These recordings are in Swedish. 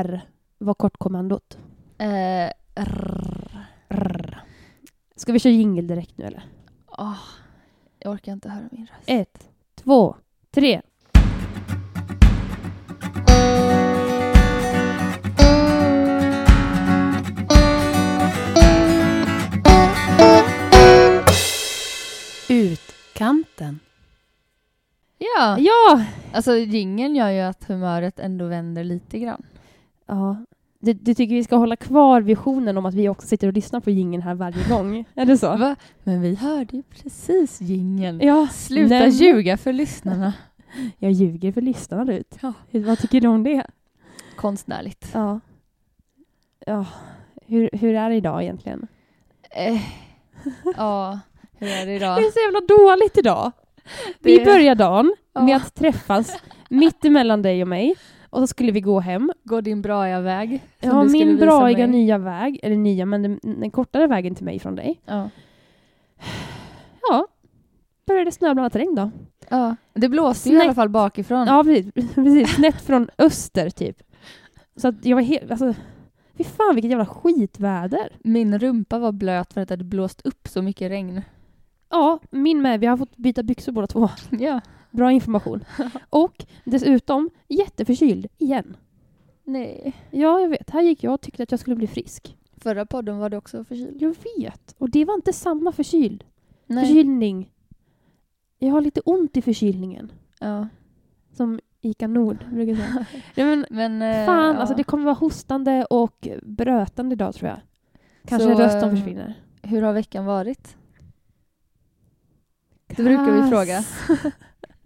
R var kortkommandot. Eh, rrr. R. Ska vi köra jingle direkt nu eller? Åh, jag orkar inte höra min röst. Ett, två, tre. Utkanten. Ja, Ja! alltså gingen gör ju att humöret ändå vänder lite grann. Ja. Du, du tycker vi ska hålla kvar visionen om att vi också sitter och lyssnar på jingeln här varje gång? Är det så? Va? Men vi hörde ju precis gingen. Ja, Sluta nej. ljuga för lyssnarna. Jag ljuger för lyssnarna ut. Ja. Vad tycker du om det? Konstnärligt. Ja. Ja. Hur, hur är det idag egentligen? Eh, ja, hur är det Det idag? är så jävla dåligt idag. Vi Det- börjar dagen med Ja. att träffas mitt emellan dig och mig. Och så skulle vi gå hem. Går din braiga väg? Ja, min braiga nya väg, eller nya, men den, den kortare vägen till mig från dig. Ja. Ja, började snöblandat regn då. ja. Det blåste ju i Snett. alla fall bakifrån. Ja, precis. precis. Snett från öster typ. Så att jag var helt, alltså, fy fan vilket jävla skitväder. Min rumpa var blöt för att det hade blåst upp så mycket regn. Ja, min med. Vi har fått byta byxor båda två. Ja. Bra information. Och dessutom jätteförkyld igen. Nej. Ja, jag vet. Här gick jag och tyckte att jag skulle bli frisk. Förra podden var du också förkyld. Jag vet. Och det var inte samma förkyld. Nej. Förkylning. Jag har lite ont i förkylningen. Ja. Som Ica Nord brukar säga. Nej, men Men, eh, fan, ja. alltså det kommer vara hostande och brötande idag tror jag. Kanske Så, rösten eh, försvinner. Hur har veckan varit? Det brukar vi fråga.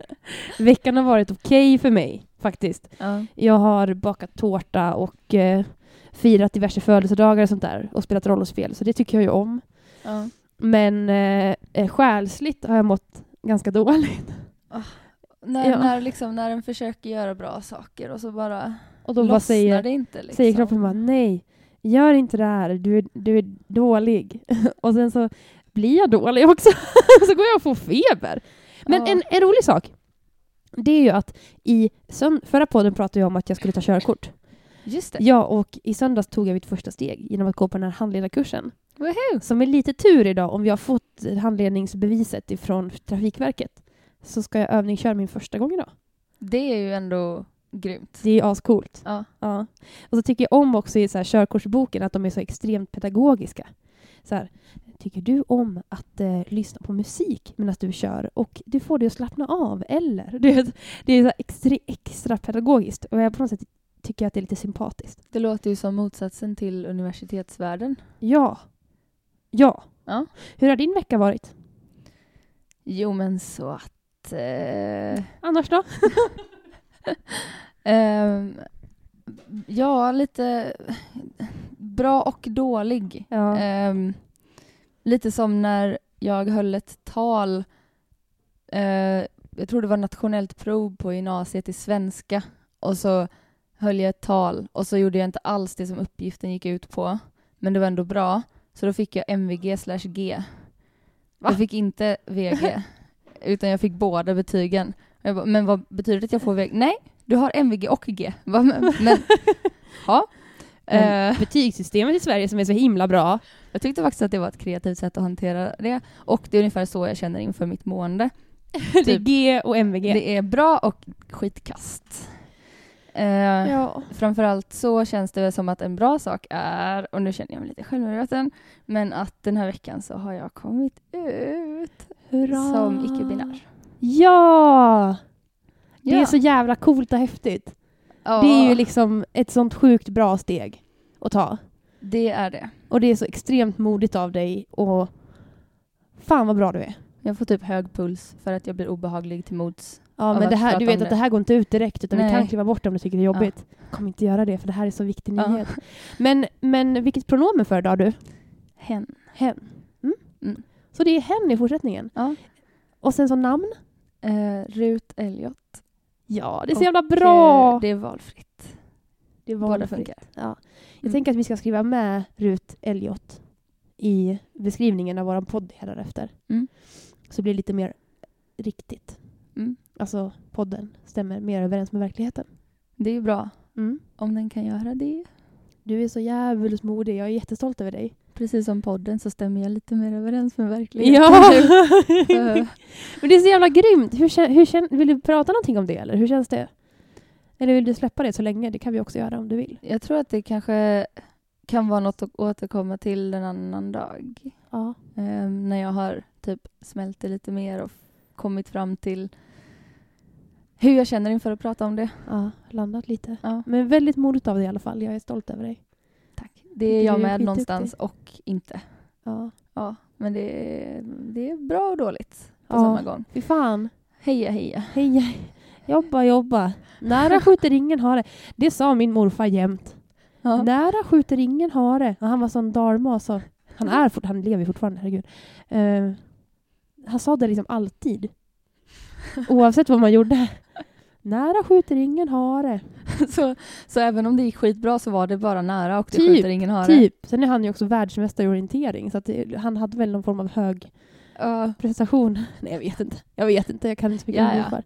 Veckan har varit okej för mig, faktiskt. Ja. Jag har bakat tårta och eh, firat diverse födelsedagar och sånt där. Och spelat rollspel, så det tycker jag ju om. Ja. Men eh, eh, själsligt har jag mått ganska dåligt. När, Ja. när, liksom, när en försöker göra bra saker och så bara Och då bara lossnar säger, det inte. Liksom. säger kroppen bara nej, gör inte det här, du är, du är dålig. och sen så blir jag dålig också. så går jag och får feber. Men Ja. en, en rolig sak, det är ju att i sönd- förra podden pratade jag om att jag skulle ta körkort. Just det. Ja, och i söndags tog jag mitt första steg genom att gå på den här handledarkursen. Woohoo! Så med lite tur idag, om vi har fått handledningsbeviset ifrån Trafikverket, så ska jag övningsköra min första gång idag. Det är ju ändå grymt. Det är ascoolt. Ja. Ja. Och så tycker jag om också i så här körkortsboken att de är så extremt pedagogiska. Så här, tycker du om att eh, lyssna på musik medan du kör och du får dig att slappna av? Eller? Du vet, det är så extra, extra pedagogiskt och jag på något sätt tycker att det är lite sympatiskt. Det låter ju som motsatsen till universitetsvärlden. Ja. Ja. Ja. Hur har din vecka varit? Jo, men så att... Eh, Annars då? ehm, ja, lite bra och dålig. Ja. Ehm, lite som när jag höll ett tal, eh, jag tror det var nationellt prov på gymnasiet i svenska, och så höll jag ett tal och så gjorde jag inte alls det som uppgiften gick ut på, men det var ändå bra, så då fick jag MVG slash G. Va? Jag fick inte VG, utan jag fick båda betygen. Bara, men vad betyder det att jag får VG? Nej, du har MVG och G. Men, men ja. Men Eh, betygssystemet i Sverige som är så himla bra. jag tyckte faktiskt att det var ett kreativt sätt att hantera det. Och det är ungefär så jag känner inför mitt mående. Det är Typ. G och MVG. Det är bra och skitkast. Eh, Ja. Framförallt så känns det som att en bra sak är, och nu känner jag mig lite självmedveten, men att den här veckan så har jag kommit ut Hurra. som icke-binär. Ja! Det Ja. är så jävla coolt och häftigt. Ja, Det är ju liksom ett sånt sjukt bra steg att ta. det är det. Och det är så extremt modigt av dig och fan vad bra du är. Jag får typ hög puls för att jag blir obehaglig till mods. Ja, men det här, du vet att det här går inte ut direkt utan vi Nej. kan kliva bort om du tycker det är jobbigt. Kom inte göra det för det här är så viktig Ja. nyhet. Men, men vilket pronomen föredrar du? Hen. Hen. Mm. Mm. Så det är hen i fortsättningen. Ja. Och sen så namn? Eh, Rut Elliot. Ja, det är så Och, jävla bra! Eh, det är valfritt. Det Båda valfritt. funkar. Ja. Jag Mm. tänker att vi ska skriva med Rut Elliot i beskrivningen av vår podd efter. Mm. Så blir det lite mer riktigt. Mm. Alltså podden stämmer mer överens med verkligheten. Det är ju bra Mm. om den kan göra det. Du är så jävligt modig. Jag är jättestolt över dig. Precis som podden så stämmer jag lite mer överens med verkligheten. Ja! Men det är så jävla grymt. Hur, hur vill du prata någonting om det eller hur känns det? Eller vill du släppa det så länge? Det kan vi också göra om du vill. jag tror att det kanske kan vara något att återkomma till en annan dag. Ja. Eh, när jag har typ smält det lite mer och kommit fram till hur jag känner inför att prata om det. Ja, landat lite. Ja, Men väldigt modigt av dig i alla fall. Jag är stolt över dig. Det är jag med någonstans och inte. Ja. Ja, men det är, det är bra och dåligt på Ja. samma gång. Fy fan. Heja heja. Hej. Jobba, jobba. Nära skjuter ingen hare. Det sa min morfar jämt. Ja. Nära skjuter ingen hare. Han var sån dalmas. och- Han är fort, han lever fortfarande, herregud. Eh, han sa det liksom alltid. Oavsett vad man gjorde. Nära skjuter ingen hare. Så, så även om det gick skitbra så var det bara nära och det Typ, skjuter ingen hare? Typ. Sen är han ju också världsmästare i orientering. Så det, han hade väl någon form av hög Ja. prestation. Nej, jag vet inte. Jag vet inte. Jag kan inte så mycket Ja, ja.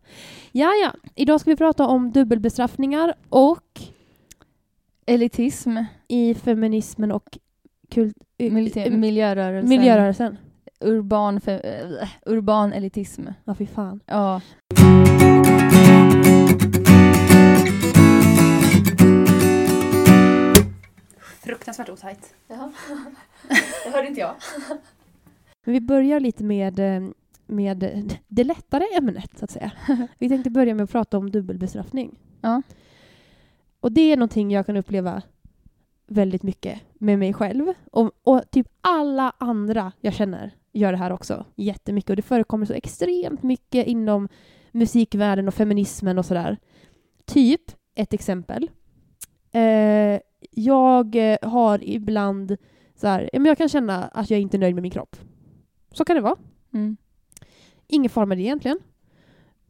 Ja, ja. Idag ska vi prata om dubbelbestraffningar och Elitism, i feminismen och kult... eh, militä- eh, miljörörelsen, miljörörelsen. urban, fe- äh, urban elitism. Ja, fy fan. Ja. Fruktansvärt otajt. Det hörde inte jag. Men vi börjar lite med, eh, med det lättare ämnet, så att säga. Vi tänkte börja med att prata om dubbelbestraffning. Ja. Och det är någonting jag kan uppleva väldigt mycket med mig själv. Och, och typ alla andra jag känner gör det här också jättemycket. Och det förekommer så extremt mycket inom musikvärlden och feminismen och sådär. Typ, ett exempel. Eh, jag eh, har ibland så här, men jag kan känna att jag inte är nöjd med min kropp. Så kan det vara. Mm. Ingen fara med det egentligen.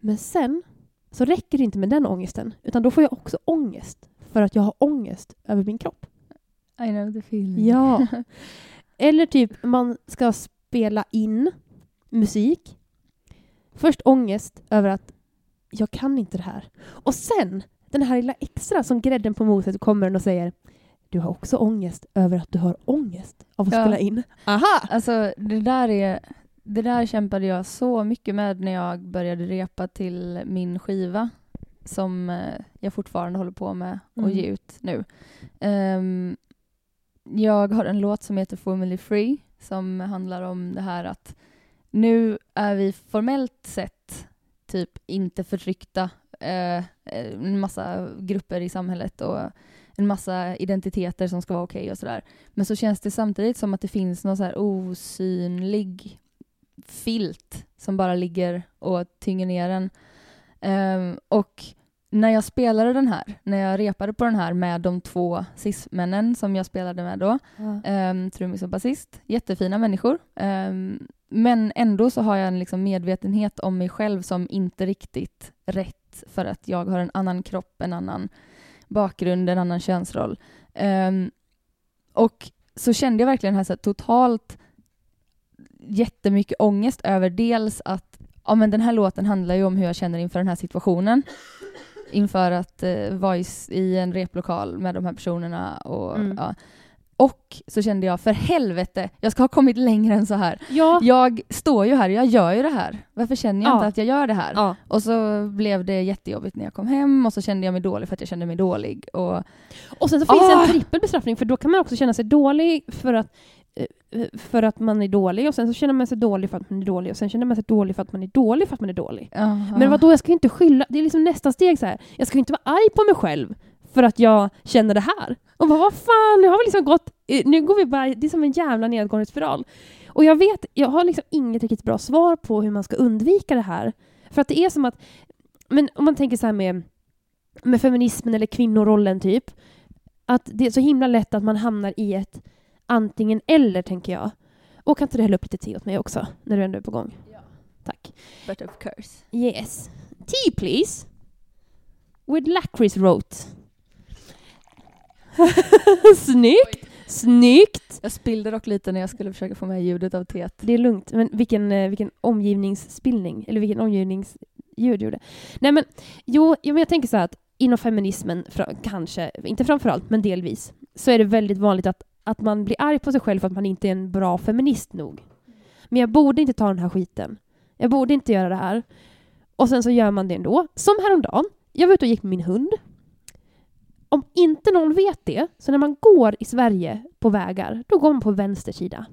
Men sen så räcker det inte med den ångesten, utan då får jag också ångest för att jag har ångest över min kropp. I know the feeling. Ja. Eller typ man ska spela in musik. Först ångest över att jag kan inte det här. Och sen den här lilla extra som grädden på moset kommer och säger du har också ångest över att du har ångest av att Ja. spela in. Aha! Alltså det där är det där kämpade jag så mycket med när jag började repa till min skiva som eh, jag fortfarande håller på med att Mm. ge ut nu. Ehm, jag har en låt som heter Formally Free som handlar om det här att nu är vi formellt sett typ inte förtryckta eh, en massa grupper i samhället och en massa identiteter som ska vara okej och sådär. Men så känns det samtidigt som att det finns någon så osynlig filt som bara ligger och tynger ner en. Ehm, och när jag spelade den här, när jag repade på den här med de två cis-männen som jag spelade med då, um, trummis och basist, jättefina människor. Ehm, men ändå så har jag en liksom medvetenhet om mig själv som inte riktigt rätt för att jag har en annan kropp, en annan bakgrund, en annan könsroll. Ehm, och så kände jag verkligen här så här, totalt jättemycket ångest över dels att ja, men den här låten handlar ju om hur jag känner inför den här situationen. Inför att eh, vara i, i en replokal med de här personerna. Och, Mm. ja. Och så kände jag, för helvete, jag ska ha kommit längre än så här. Ja. Jag står ju här, jag gör ju det här. Varför känner jag Ja. inte att jag gör det här? ja. Och så blev det jättejobbigt när jag kom hem och så kände jag mig dålig för att jag kände mig dålig. Och, Och sen så finns det Ah! en trippel bestraffning för då kan man också känna sig dålig för att, eh, för att man är dålig och sen så känner man sig dålig för att man är dålig och sen känner man sig dålig för att man är dålig för att man är dålig. Men vad då jag ska ju inte skylla, det är liksom nästa steg så här. jag ska ju inte vara arg på mig själv för att jag känner det här. Och bara, vad fan, nu har vi liksom gått, nu går vi bara, det är som en jävla nedgående spiral. Och jag vet, jag har liksom inget riktigt bra svar på hur man ska undvika det här. För att det är som att, men om man tänker så här med, med feminismen eller kvinnorollen typ, att det är så himla lätt att man hamnar i ett antingen eller, tänker jag. Och kan inte du hälla upp lite te åt mig också, när du ändå är på gång? Ja. Tack. But of course. Yes. Tea please. With lakrits root. Snyggt! Snyggt! Jag spillde dock lite när jag skulle försöka få med ljudet av teet. Det är lugnt, men vilken, eh, vilken omgivningsspillning, eller vilken omgivningsljud gjorde. Nej men, jo, men jag tänker så här att inom feminismen, kanske, inte framförallt, men delvis, så är det väldigt vanligt att, att man blir arg på sig själv för att man inte är en bra feminist nog. Men jag borde inte ta den här skiten. Jag borde inte göra det här. Och sen så gör man det ändå. Som häromdagen. Jag var ute och gick med min hund. Om inte någon vet det, så när man går i Sverige på vägar, då går man på vänster sida.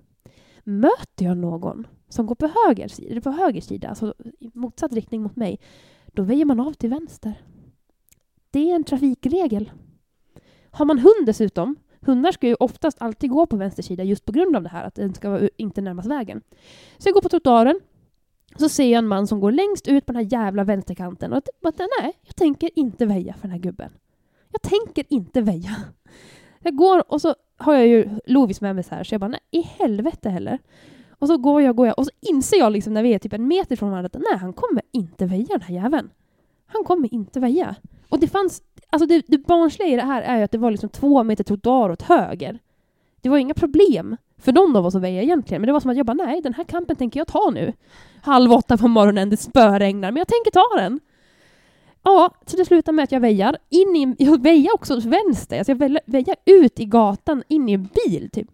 Möter jag någon som går på höger sida, på höger sida, alltså i motsatt riktning mot mig, då väjer man av till vänster. Det är en trafikregel. Har man hund dessutom, hundar ska ju oftast alltid gå på vänster sida just på grund av det här, att den ska inte närmast vägen. Så jag går på trottoaren, så ser jag en man som går längst ut på den här jävla vänsterkanten och att, nej, jag tänker inte väja för den här gubben. Jag tänker inte väja. Jag går och så har jag ju Lovis med mig så här, så jag bara, nej, i helvete heller. Och så går jag, går jag, och så inser jag liksom när vi är typ en meter från varandra att nej, han kommer inte väja den här jäveln. Han kommer inte väja. Och det fanns, alltså det, det barnsliga i det här är ju att det var liksom två meter trottoar åt höger. Det var inga problem för någon av oss att väja egentligen, men det var som att jag bara, nej, den här kampen tänker jag ta nu. Halv åtta på morgonen, det spöregnar, men jag tänker ta den. Ja, så det slutar med att jag väjar. In i, jag väjar också åt vänster, alltså jag väjar ut i gatan, in i en bil typ.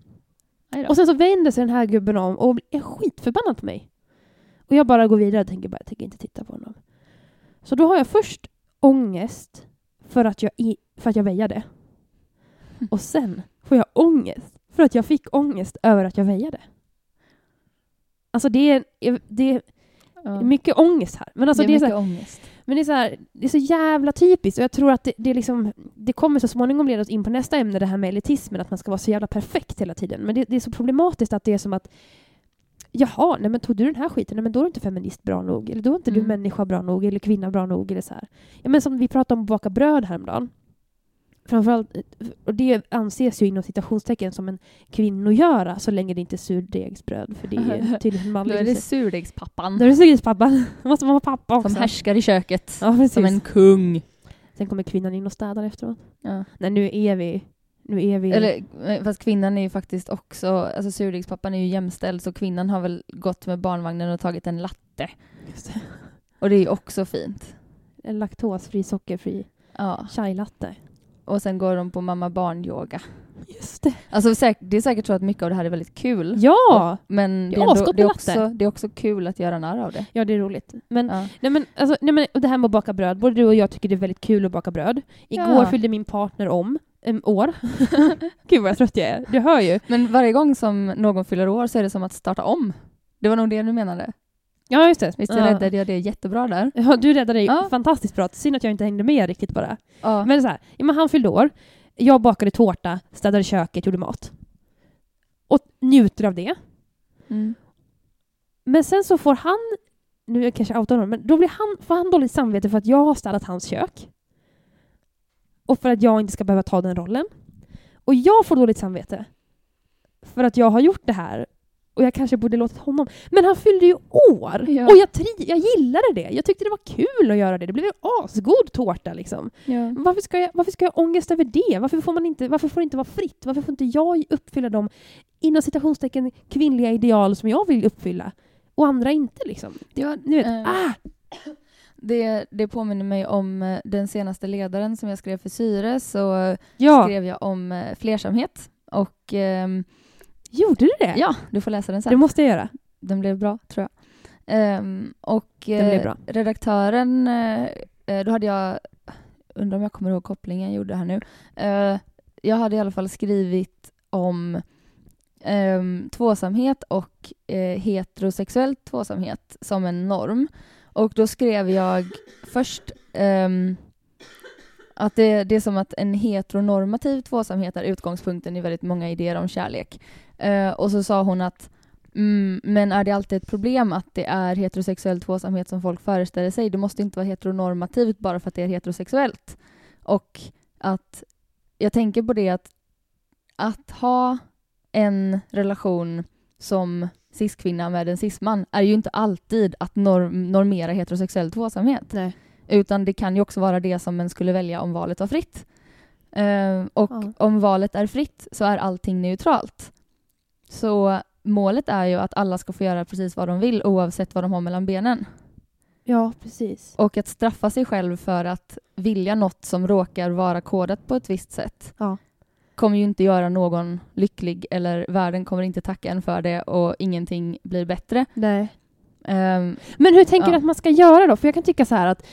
Och sen så vänder sig den här gubben om och är skitförbannad på mig. Och jag bara går vidare och tänker bara, jag tänker inte titta på honom. Så då har jag först ångest för att jag, i, för att jag väjade. Och sen får jag ångest för att jag fick ångest över att jag väjade. Alltså det är, det är mycket ångest här. Men alltså det är, det är mycket så här, ångest. Men det är, så här, det är så jävla typiskt och jag tror att det, det, liksom, det kommer så småningom leda oss in på nästa ämne, det här med elitismen, att man ska vara så jävla perfekt hela tiden. Men det, det är så problematiskt att det är som att Jaha, nej men tog du den här skiten, nej men då är du inte feminist bra nog, eller då är inte mm. du människa bra nog, eller kvinna bra nog, eller så här. Ja men som vi pratade om att baka bröd häromdagen. Framförallt, och det anses ju inom citationstecken som en kvinnogöra så länge det inte är surdegsbröd, för det är tydligen manligt. Då är det surdegspappan. Då är det surdegspappan. måste vara pappa också. Som härskar i köket. Ja, som en kung. Sen kommer kvinnan in och städar efteråt. Ja. Nej, nu är vi nu är vi... Eller, eh, fast kvinnan är ju faktiskt också, alltså surdegspappan är ju jämställd så kvinnan har väl gått med barnvagnen och tagit en latte. Och det är ju också fint. En laktosfri, sockerfri ja. chai-latte. Och sen går de på mamma barn-yoga. Just det. Alltså, det är säkert så att mycket av det här är väldigt kul. Ja! Och, men det är, ändå, det, är också, det är också kul att göra narr av det. Ja, det är roligt. Men, ja. nej, men, alltså, nej, men det här med att baka bröd, både du och jag tycker det är väldigt kul att baka bröd. Igår ja. fyllde min partner om um, år. Gud vad trött jag är. Du hör ju. Men varje gång som någon fyller år så är det som att starta om. Det var nog det du menade? Ja, just det. Visst ja. räddade jag det jättebra där? Ja, du räddade det ja. fantastiskt bra. Synd att jag inte hängde med riktigt bara. Ja. Men så här, ja, men han fyllde år. Jag bakade tårta, städade köket, gjorde mat. Och njuter av det. Mm. Men sen så får han, nu är jag kanske outar honom, men då blir han, får han dåligt samvete för att jag har städat hans kök. Och för att jag inte ska behöva ta den rollen. Och jag får dåligt samvete. För att jag har gjort det här. Och jag kanske borde låtit honom. Men han fyllde ju år! Ja. Och jag, tri jag gillade det. Jag tyckte det var kul att göra det. Det blev en asgod tårta liksom. Ja. Varför, ska jag, varför ska jag ångest över det? Varför får, man inte, varför får det inte vara fritt? Varför får inte jag uppfylla de inom citationstecken kvinnliga ideal som jag vill uppfylla? Och andra inte liksom. Det var, ni vet, äh. ah! Det, det påminner mig om eh, den senaste ledaren som jag skrev för Syre, så ja. skrev jag om eh, flersamhet. Och, um, Gjorde du det? Ja, du får läsa den sen. Det måste jag göra. Den blev bra, tror jag. Um, och den blev bra. redaktören, uh, då hade jag, undrar om jag kommer ihåg kopplingen jag gjorde här nu. Uh, jag hade i alla fall skrivit om um, tvåsamhet och uh, heterosexuell tvåsamhet som en norm. Och då skrev jag först um, att det, det, är som att en heteronormativ tvåsamhet är utgångspunkten i väldigt många idéer om kärlek. Uh, och så sa hon att mm, men är det alltid ett problem att det är heterosexuell tvåsamhet som folk föreställer sig? Det måste inte vara heteronormativt bara för att det är heterosexuellt. Och att jag tänker på det att att ha en relation som cis-kvinna med en cis-man är ju inte alltid att norm normera heterosexuell tvåsamhet. Nej. Utan det kan ju också vara det som man skulle välja om valet var fritt. Uh, och ja. om valet är fritt så är allting neutralt. Så målet är ju att alla ska få göra precis vad de vill oavsett vad de har mellan benen. Ja, precis. Och att straffa sig själv för att vilja något som råkar vara kodat på ett visst sätt Ja. kommer ju inte göra någon lycklig eller världen kommer inte tacka en för det och ingenting blir bättre. Nej. Ehm, Men hur tänker Ja. du att man ska göra då? För jag kan tycka så här att,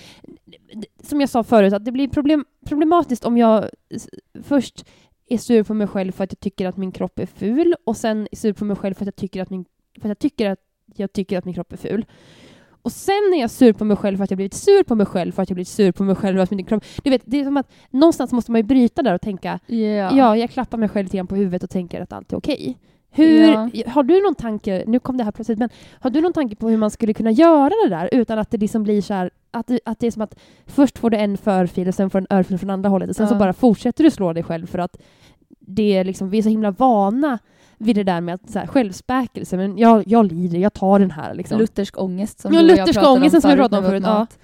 som jag sa förut, att det blir problem, problematiskt om jag först är sur på mig själv för att jag tycker att min kropp är ful och sen är sur på mig själv för att jag tycker att min, för att jag tycker att jag tycker att min kropp är ful. Och sen är jag sur på mig själv för att jag blivit sur på mig själv för att jag blivit sur på mig själv för att min kropp... Du vet, det är som att någonstans måste man ju bryta där och tänka ja. Ja, jag klappar mig själv lite grann på huvudet och tänker att allt är okej. Hur, Ja. Har du någon tanke, nu kom det här plötsligt, men har du någon tanke på hur man skulle kunna göra det där utan att det liksom blir så här, att att det är som att först får du en förfil och sen får du en örfil från andra hållet och sen så Ja. bara fortsätter du slå dig själv för att det är liksom, vi är så himla vana vid det där med att så här, självspäkelse, men jag, jag lider, jag tar den här liksom. Luthersk ångest som Ja, du och jag pratade som om förut, mat.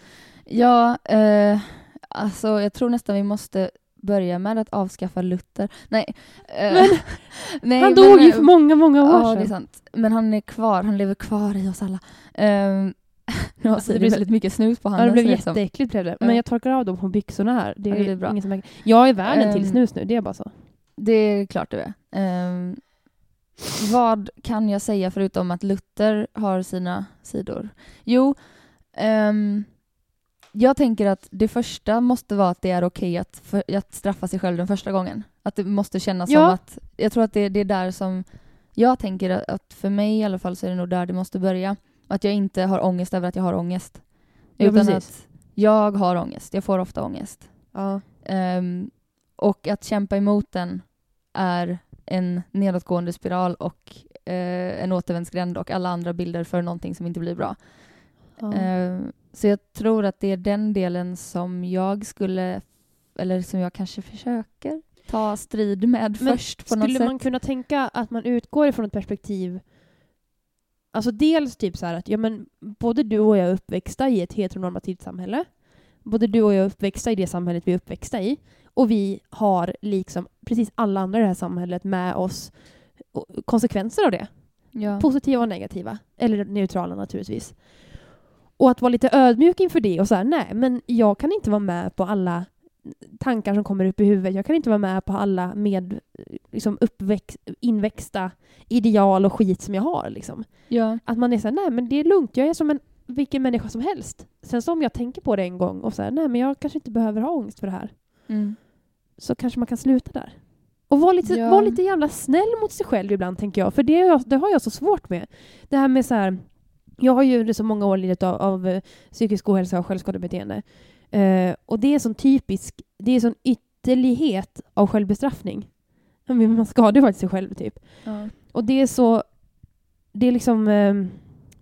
Ja, eh, alltså jag tror nästan vi måste börja med att avskaffa Luther. Nej. eh, Men, nej, han dog ju eh, för många, många år Ja, sedan. det är sant. Men han är kvar, han lever kvar i oss alla. Um, nu har Alltså, det blir så- väldigt mycket snus på Ja, handen. det blev ser ut som. jätteäckligt blev det. Ja. Men jag torkar av dem på byxorna här. Det är, Ja, det bra. ingen som märker. Jag är värd en till Ehm, snus nu, det är bara så. Det är klart du är. Ehm, vad kan jag säga förutom att Luther har sina sidor? Jo, ehm, jag tänker att det första måste vara att det är okej att, för, att straffa sig själv den första gången. Att det måste kännas Ja. som att, jag tror att det, det är där som, jag tänker att, att för mig i alla fall så är det nog där det måste börja. Att jag inte har ångest över att jag har ångest. Ja, utan precis. att jag har ångest, jag får ofta ångest. Ja. Ehm, och att kämpa emot den är en nedåtgående spiral och eh, en återvändsgränd och alla andra bilder för någonting som inte blir bra. Ja. Ehm, så jag tror att det är den delen som jag skulle, eller som jag kanske försöker ta strid med Men först på något Skulle sätt. man kunna tänka att man utgår ifrån ett perspektiv Alltså dels typ så att ja, men både du och jag är uppväxta i ett heteronormativt samhälle. Både du och jag är uppväxta i det samhället vi är uppväxta i. Och vi har liksom precis alla andra i det här samhället med oss konsekvenser av det. ja. Positiva och negativa. Eller neutrala naturligtvis. Och att vara lite ödmjuk inför det och säga nej, men jag kan inte vara med på alla tankar som kommer upp i huvudet. Jag kan inte vara med på alla med liksom uppväxt, inväxta ideal och skit som jag har. Liksom. ja. Att man är såhär, nej men det är lugnt, jag är som en vilken människa som helst. Sen så om jag tänker på det en gång och säger nej men jag kanske inte behöver ha ångest för det här. Mm. Så kanske man kan sluta där. Och vara lite, Ja. var lite jävla snäll mot sig själv ibland, tänker jag. För det, det har jag så svårt med. Det här med så här... Jag har ju under så många år lidit av, av eh, psykisk ohälsa och självskadebeteende. Eh, och det är sån typisk... Det är sån ytterlighet av självbestraffning. Man skadar ju faktiskt sig själv, typ. Ja. Och det är så... Det är liksom... Eh,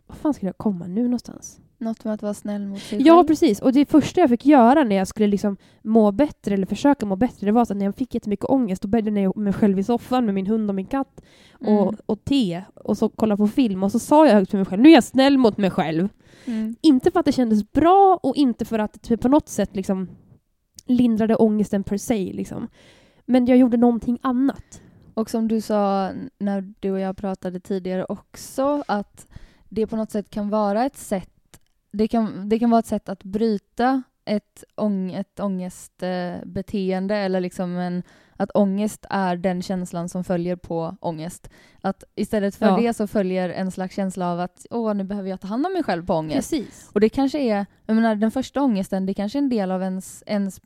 vad fan ska jag komma nu någonstans? Något med att vara snäll mot sig Ja, själv. precis. Och det första jag fick göra när jag skulle liksom må bättre, eller försöka må bättre, det var att när jag fick jättemycket ångest, då bäddade jag mig själv i soffan med min hund och min katt och, Mm. och te och så kolla på film och så sa jag högt för mig själv, nu är jag snäll mot mig själv. Mm. Inte för att det kändes bra och inte för att det på något sätt liksom lindrade ångesten per se. Liksom. Men jag gjorde någonting annat. Och som du sa när du och jag pratade tidigare också, att det på något sätt kan vara ett sätt, det kan, det kan vara ett sätt att bryta ett, ång, ett ångestbeteende eller liksom en, att ångest är den känslan som följer på ångest. Att istället för Ja. det så följer en slags känsla av att åh, nu behöver jag ta hand om mig själv på ångest. Precis. Och det kanske är, jag menar den första ångesten, det kanske är en del av ens, ens,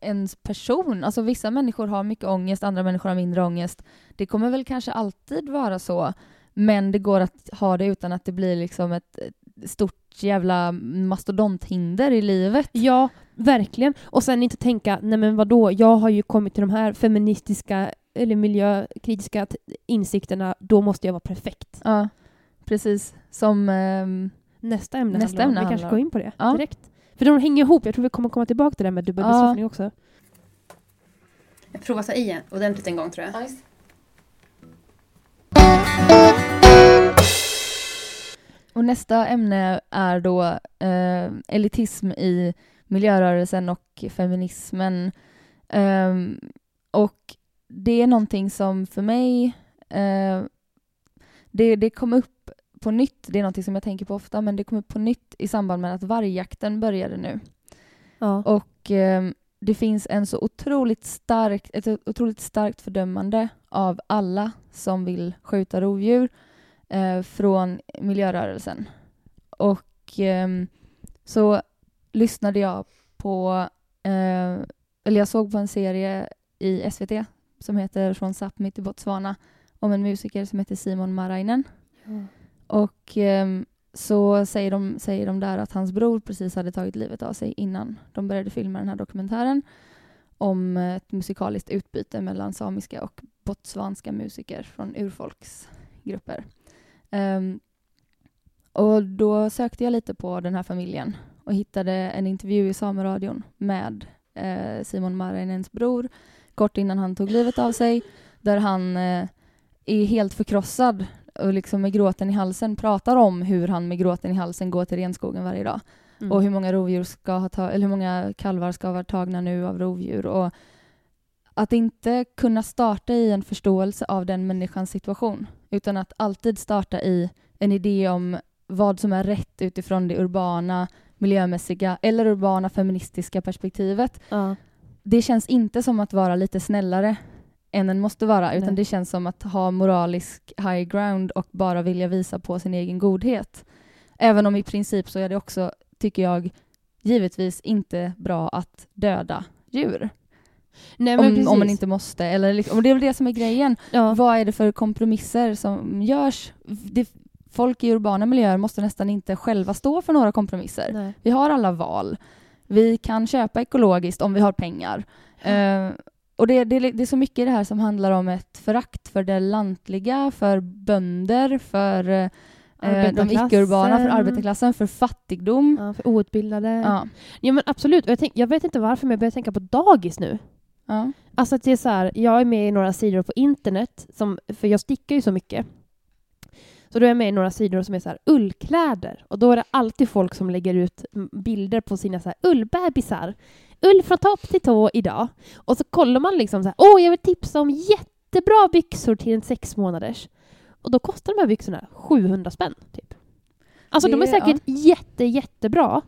ens person. Alltså vissa människor har mycket ångest, andra människor har mindre ångest. Det kommer väl kanske alltid vara så. Men det går att ha det utan att det blir liksom ett ett stort jävla mastodonthinder i livet. Ja, verkligen. Och sen inte tänka, nej men vadå, jag har ju kommit till de här feministiska eller miljökritiska insikterna, då måste jag vara perfekt. Ja, precis. Som... ehm, Nästa ämne Nästa handlar om. ämne Vi kanske går in på det Ja. direkt. För de hänger ihop. Jag tror vi kommer komma tillbaka till det här med dubbelbestraffning också. Jag provar ta i ordentligt en gång tror jag. Och nästa ämne är då eh, elitism i miljörörelsen och feminismen. Ehm, och det är någonting som för mig, eh, det, det kom upp på nytt, det är något som jag tänker på ofta, men det kom upp på nytt i samband med att vargjakten började nu. Ja. Och eh, det finns en så otroligt starkt, ett otroligt starkt fördömande av alla som vill skjuta rovdjur eh, från miljörörelsen. Och eh, så lyssnade jag på, eh, eller jag såg på en serie i SVT som heter Från Sápmi till Botswana om en musiker som heter Simon Marainen. Och ehm, så säger de, säger de där att hans bror precis hade tagit livet av sig innan de började filma den här dokumentären om ett musikaliskt utbyte mellan samiska och botswanska musiker från urfolksgrupper. Ehm, och då sökte jag lite på den här familjen och hittade en intervju i Sameradion med eh, Simon Marainens bror kort innan han tog livet av sig där han eh, är helt förkrossad och liksom med gråten i halsen pratar om hur han med gråten i halsen går till renskogen varje dag Mm. och hur många rovdjur ska ha ta- eller hur många kalvar ska ha varit tagna nu av rovdjur och att inte kunna starta i en förståelse av den människans situation utan att alltid starta i en idé om vad som är rätt utifrån det urbana, miljömässiga eller urbana feministiska perspektivet. Ja. Det känns inte som att vara lite snällare än en måste vara utan Nej. det känns som att ha moralisk high ground och bara vilja visa på sin egen godhet. Även om i princip så är det också, tycker jag, givetvis inte bra att döda djur. Nej, Om, om man inte måste. Eller, liksom- och det är väl det som är grejen. Ja. Vad är det för kompromisser som görs? Det, folk i urbana miljöer måste nästan inte själva stå för några kompromisser. Nej. Vi har alla val. Vi kan köpa ekologiskt om vi har pengar. Eh, och det, det, det är så mycket i det här som handlar om ett förakt för det lantliga, för bönder, för eh, de Arbetarklassen. icke-urbana, för arbetarklassen, för fattigdom. Ja, för outbildade. Ja. Ja. men absolut. Jag, tänk, jag vet inte varför, men jag börjar tänka på dagis nu. Ja. Alltså att det är så här, jag är med i några sidor på internet, som, för jag stickar ju så mycket. Så då är jag med i några sidor som är så här ullkläder. Och då är det alltid folk som lägger ut bilder på sina så här ullbebisar. Ull från topp till tå idag. Och så kollar man liksom så här, åh jag vill tipsa om jättebra byxor till en sex månaders. Och då kostar de här byxorna 700 spänn, typ. Alltså de är Det- säkert jätte, jättebra.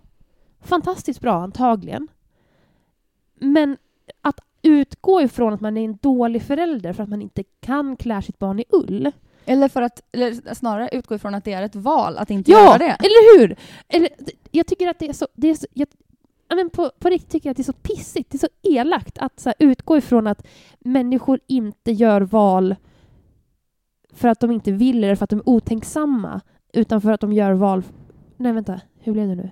Fantastiskt bra antagligen. Men att utgå ifrån att man är en dålig förälder för att man inte kan klä sitt barn i ull. Eller för att, eller snarare utgå ifrån att det är ett val att inte Ja, göra det. eller hur? Eller, jag tycker att det är så... Det är så jag, ja, men på, på riktigt tycker jag att det är så pissigt, det är så elakt att så här, utgå ifrån att människor inte gör val för att de inte vill eller för att de är otänksamma, utan för att de gör val... Nej, vänta. Hur blev det nu?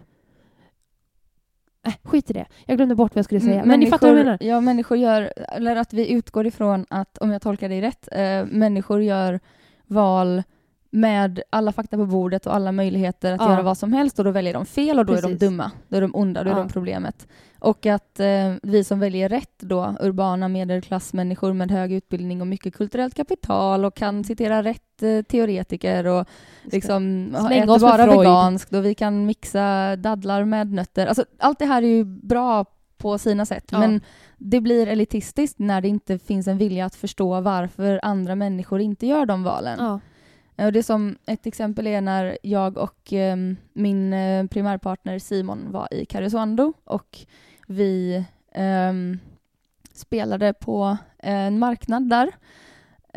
Äh, skit i det. Jag glömde bort vad jag skulle säga. Mm, Men ni fattar vad jag menar. Ja, människor gör, eller att vi utgår ifrån att, om jag tolkar dig rätt, eh, människor gör val med alla fakta på bordet och alla möjligheter att Ja. göra vad som helst och då väljer de fel och då är Precis. de dumma. Då är de onda, då är Ja. de problemet. Och att eh, vi som väljer rätt då, urbana medelklassmänniskor med hög utbildning och mycket kulturellt kapital och kan citera rätt eh, teoretiker och liksom äter bara veganskt och vi kan mixa dadlar med nötter. Alltså, allt det här är ju bra på sina sätt Ja. men det blir elitistiskt när det inte finns en vilja att förstå varför andra människor inte gör de valen. Ja. Och det som ett exempel är när jag och eh, min primärpartner Simon var i Karesuando och vi um, spelade på eh, en marknad där.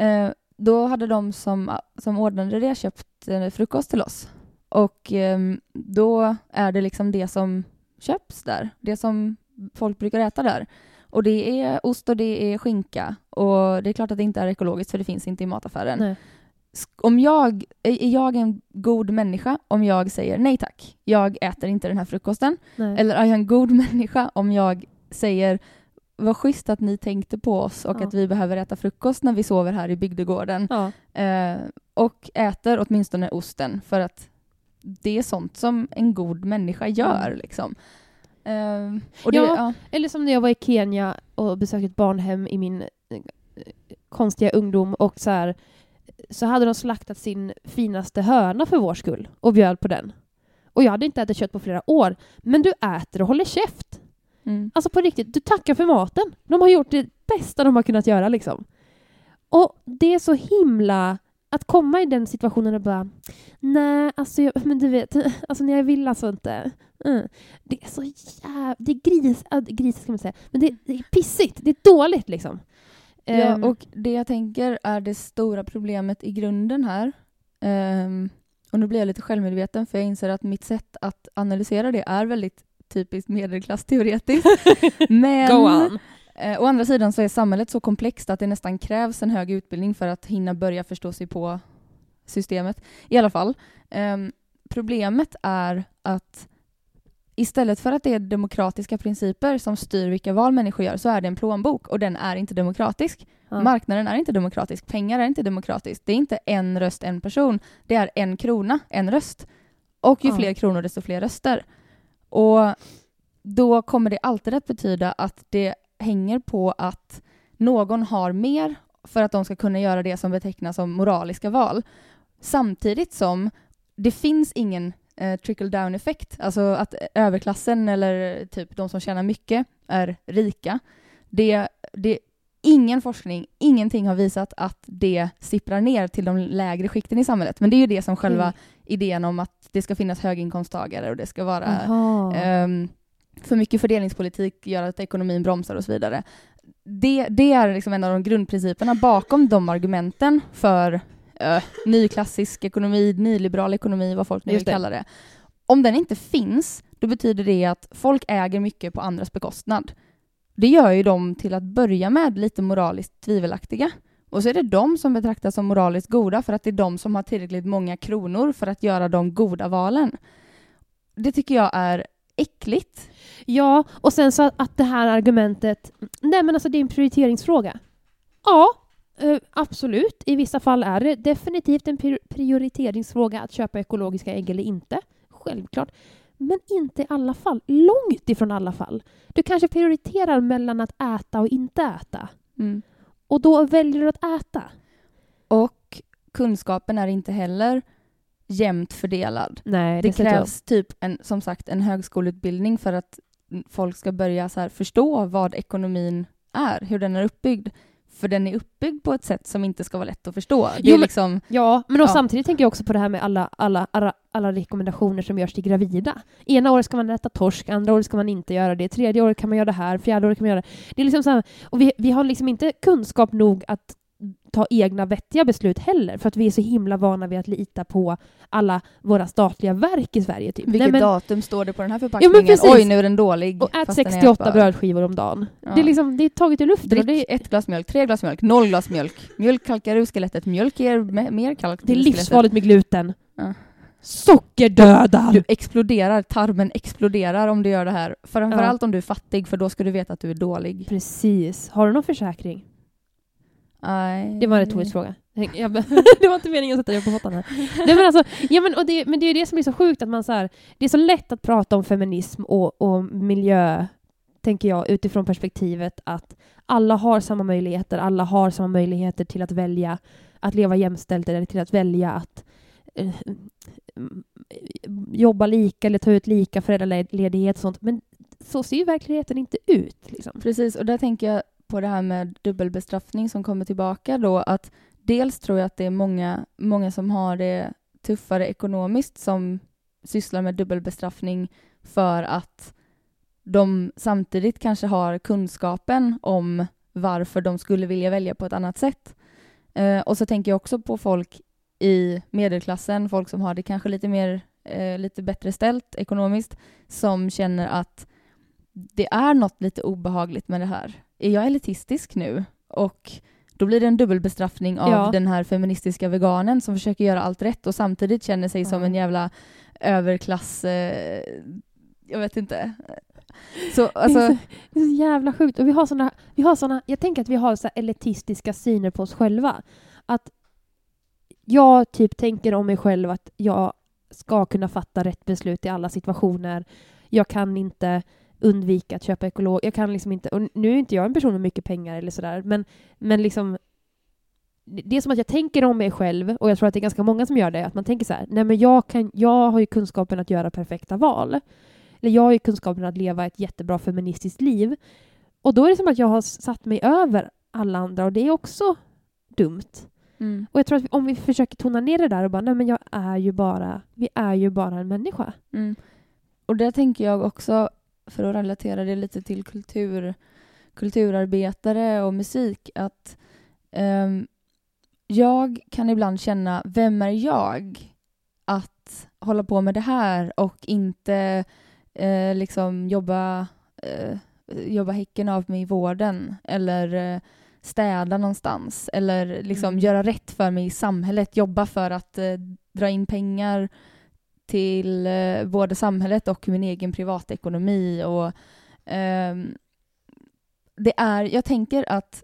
Uh, då hade de som, som ordnade det köpt eh, frukost till oss. Och um, då är det liksom det som köps där, det som folk brukar äta där. Och det är ost och det är skinka. Och det är klart att det inte är ekologiskt för det finns inte i mataffären Nej om jag, är jag en god människa om jag säger nej tack, jag äter inte den här frukosten? Nej. Eller är jag en god människa om jag säger vad schysst att ni tänkte på oss och Ja. att vi behöver äta frukost när vi sover här i bygdegården. Ja. Eh, och äter åtminstone osten för att det är sånt som en god människa gör. Mm. Liksom. Eh, och det, Ja. ja. Eller som när jag var i Kenya och besökte ett barnhem i min eh, konstiga ungdom och så här så hade de slaktat sin finaste höna för vår skull och bjöd på den. Och jag hade inte ätit kött på flera år. Men du äter och håller käft. Mm. Alltså på riktigt, du tackar för maten. De har gjort det bästa de har kunnat göra liksom. Och det är så himla att komma i den situationen och bara nej, alltså, jag, men du vet, alltså nej, jag vill alltså inte. Mm. Det är så jävla... Det är gris, äh, gris ska man säga, men det, det är pissigt. Det är dåligt liksom. Ja, Ehm, och det jag tänker är det stora problemet i grunden här. Ehm, och nu blir jag lite självmedveten för jag inser att mitt sätt att analysera det är väldigt typiskt medelklassteoretiskt. Men Go on. Eh, å andra sidan så är samhället så komplext att det nästan krävs en hög utbildning för att hinna börja förstå sig på systemet. I alla fall, ehm, problemet är att istället för att det är demokratiska principer som styr vilka val människor gör så är det en plånbok och den är inte demokratisk. Ja. Marknaden är inte demokratisk, pengar är inte demokratiskt. Det är inte en röst, en person. Det är en krona, en röst. Och ju Ja. fler kronor desto fler röster. Och då kommer det alltid att betyda att det hänger på att någon har mer för att de ska kunna göra det som betecknas som moraliska val. Samtidigt som det finns ingen eh, trickle down effekt, alltså att överklassen eller typ de som tjänar mycket är rika. Det, det, ingen forskning, ingenting har visat att det sipprar ner till de lägre skikten i samhället. Men det är ju det som själva Mm. idén om att det ska finnas höginkomsttagare och det ska vara. Ehm, för mycket fördelningspolitik gör att ekonomin bromsar och så vidare. Det, det är liksom en av de grundprinciperna bakom de argumenten för uh, nyklassisk ekonomi, nyliberal ekonomi, vad folk nu vill kalla det. Om den inte finns, då betyder det att folk äger mycket på andras bekostnad. Det gör ju dem till att börja med lite moraliskt tvivelaktiga. Och så är det de som betraktas som moraliskt goda för att det är de som har tillräckligt många kronor för att göra de goda valen. Det tycker jag är äckligt. Ja, och sen så att det här argumentet... Nej, men alltså det är en prioriteringsfråga. Ja, eh, absolut. I vissa fall är det definitivt en pri- prioriteringsfråga att köpa ekologiska ägg eller inte. Självklart. Men inte i alla fall. Långt ifrån alla fall. Du kanske prioriterar mellan att äta och inte äta. Och då väljer du att äta. Och kunskapen är inte heller jämnt fördelad. Nej, Det jag. krävs typ en, som sagt en högskoleutbildning för att folk ska börja så förstå vad ekonomin är, hur den är uppbyggd. För den är uppbyggd på ett sätt som inte ska vara lätt att förstå. Jo, men- liksom, Ja, men och Ja. samtidigt tänker jag också på det här med alla, alla, alla, alla rekommendationer som görs till gravida. Ena året ska man äta torsk, andra året ska man inte göra det, tredje året kan man göra det här, fjärde året kan man göra det. Det är liksom så här, och vi, vi har liksom inte kunskap nog att ta egna vettiga beslut heller, för att vi är så himla vana vid att lita på alla våra statliga verk i Sverige. Typ. vilket Nej, men, datum står det på den här förpackningen? precis. Oj, nu är den dålig. och ät fast den är 68 ätbar. brödskivor om dagen. Ja. Det, är liksom, det är taget ur luften. Drick det, ett glas mjölk, tre glas mjölk, noll glas mjölk. Mjölk kalkar ur skelettet, mjölk ger me- mer kalk det är livsfarligt med gluten. Ja. Sockerdödar! Du exploderar, tarmen exploderar om du gör det här. Framförallt om du är fattig, för då ska du veta att du är dålig. Precis. Har du någon försäkring? Nej. Det var en retorisk fråga. Det var inte meningen att sätta dig på pottan här. Nej, men, alltså, ja, men, och det, men det är det som är så sjukt, att man så här, det är så lätt att prata om feminism och, och miljö, tänker jag, utifrån perspektivet att alla har samma möjligheter, alla har samma möjligheter till att välja att leva jämställt eller till att välja att eh, jobba lika eller ta ut lika föräldraledighet och sånt. Men så ser ju verkligheten inte ut. Liksom. Precis, och där tänker jag på det här med dubbelbestraffning som kommer tillbaka då, att dels tror jag att det är många, många som har det tuffare ekonomiskt som sysslar med dubbelbestraffning för att de samtidigt kanske har kunskapen om varför de skulle vilja välja på ett annat sätt. Eh, och så tänker jag också på folk i medelklassen, folk som har det kanske lite mer eh, lite bättre ställt ekonomiskt, som känner att det är något lite obehagligt med det här. Är jag elitistisk nu? Och då blir det en dubbelbestraffning av Ja. den här feministiska veganen som försöker göra allt rätt och samtidigt känner sig som Ja. en jävla överklass... Eh, jag vet inte. Så det, är alltså, så, det är så jävla sjukt. Och vi har såna, vi har såna, jag tänker att vi har så elitistiska syner på oss själva. Att jag typ tänker om mig själv att jag ska kunna fatta rätt beslut i alla situationer. Jag kan inte undvika att köpa ekolog. Jag kan liksom inte, och nu är inte jag en person med mycket pengar eller sådär, men, men liksom det är som att jag tänker om mig själv, och jag tror att det är ganska många som gör det, att man tänker så här, nej men jag, kan, jag har ju kunskapen att göra perfekta val. Eller jag har ju kunskapen att leva ett jättebra feministiskt liv. Och då är det som att jag har satt mig över alla andra och det är också dumt. Mm. Och jag tror att om vi försöker tona ner det där och bara, nej men jag är ju bara, vi är ju bara en människa. Mm. Och där tänker jag också, för att relatera det lite till kultur, kulturarbetare och musik, att ehm, jag kan ibland känna, vem är jag att hålla på med det här och inte eh, liksom jobba, eh, jobba häcken av mig i vården eller eh, städa någonstans eller liksom Mm. göra rätt för mig i samhället, jobba för att eh, dra in pengar till eh, både samhället och min egen privatekonomi. Och, ehm, det är, jag tänker att